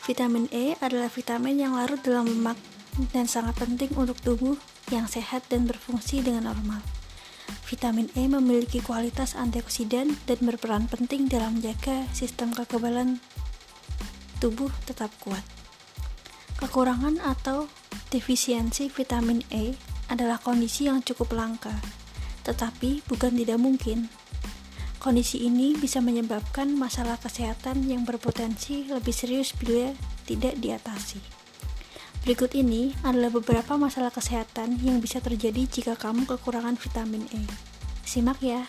Vitamin E adalah vitamin yang larut dalam lemak dan sangat penting untuk tubuh yang sehat dan berfungsi dengan normal. Vitamin E memiliki kualitas antioksidan dan berperan penting dalam menjaga sistem kekebalan tubuh tetap kuat. Kekurangan atau defisiensi vitamin E adalah kondisi yang cukup langka, tetapi bukan tidak mungkin Kondisi ini bisa menyebabkan masalah kesehatan yang berpotensi lebih serius bila tidak diatasi. Berikut ini adalah beberapa masalah kesehatan yang bisa terjadi jika kamu kekurangan vitamin E. Simak ya.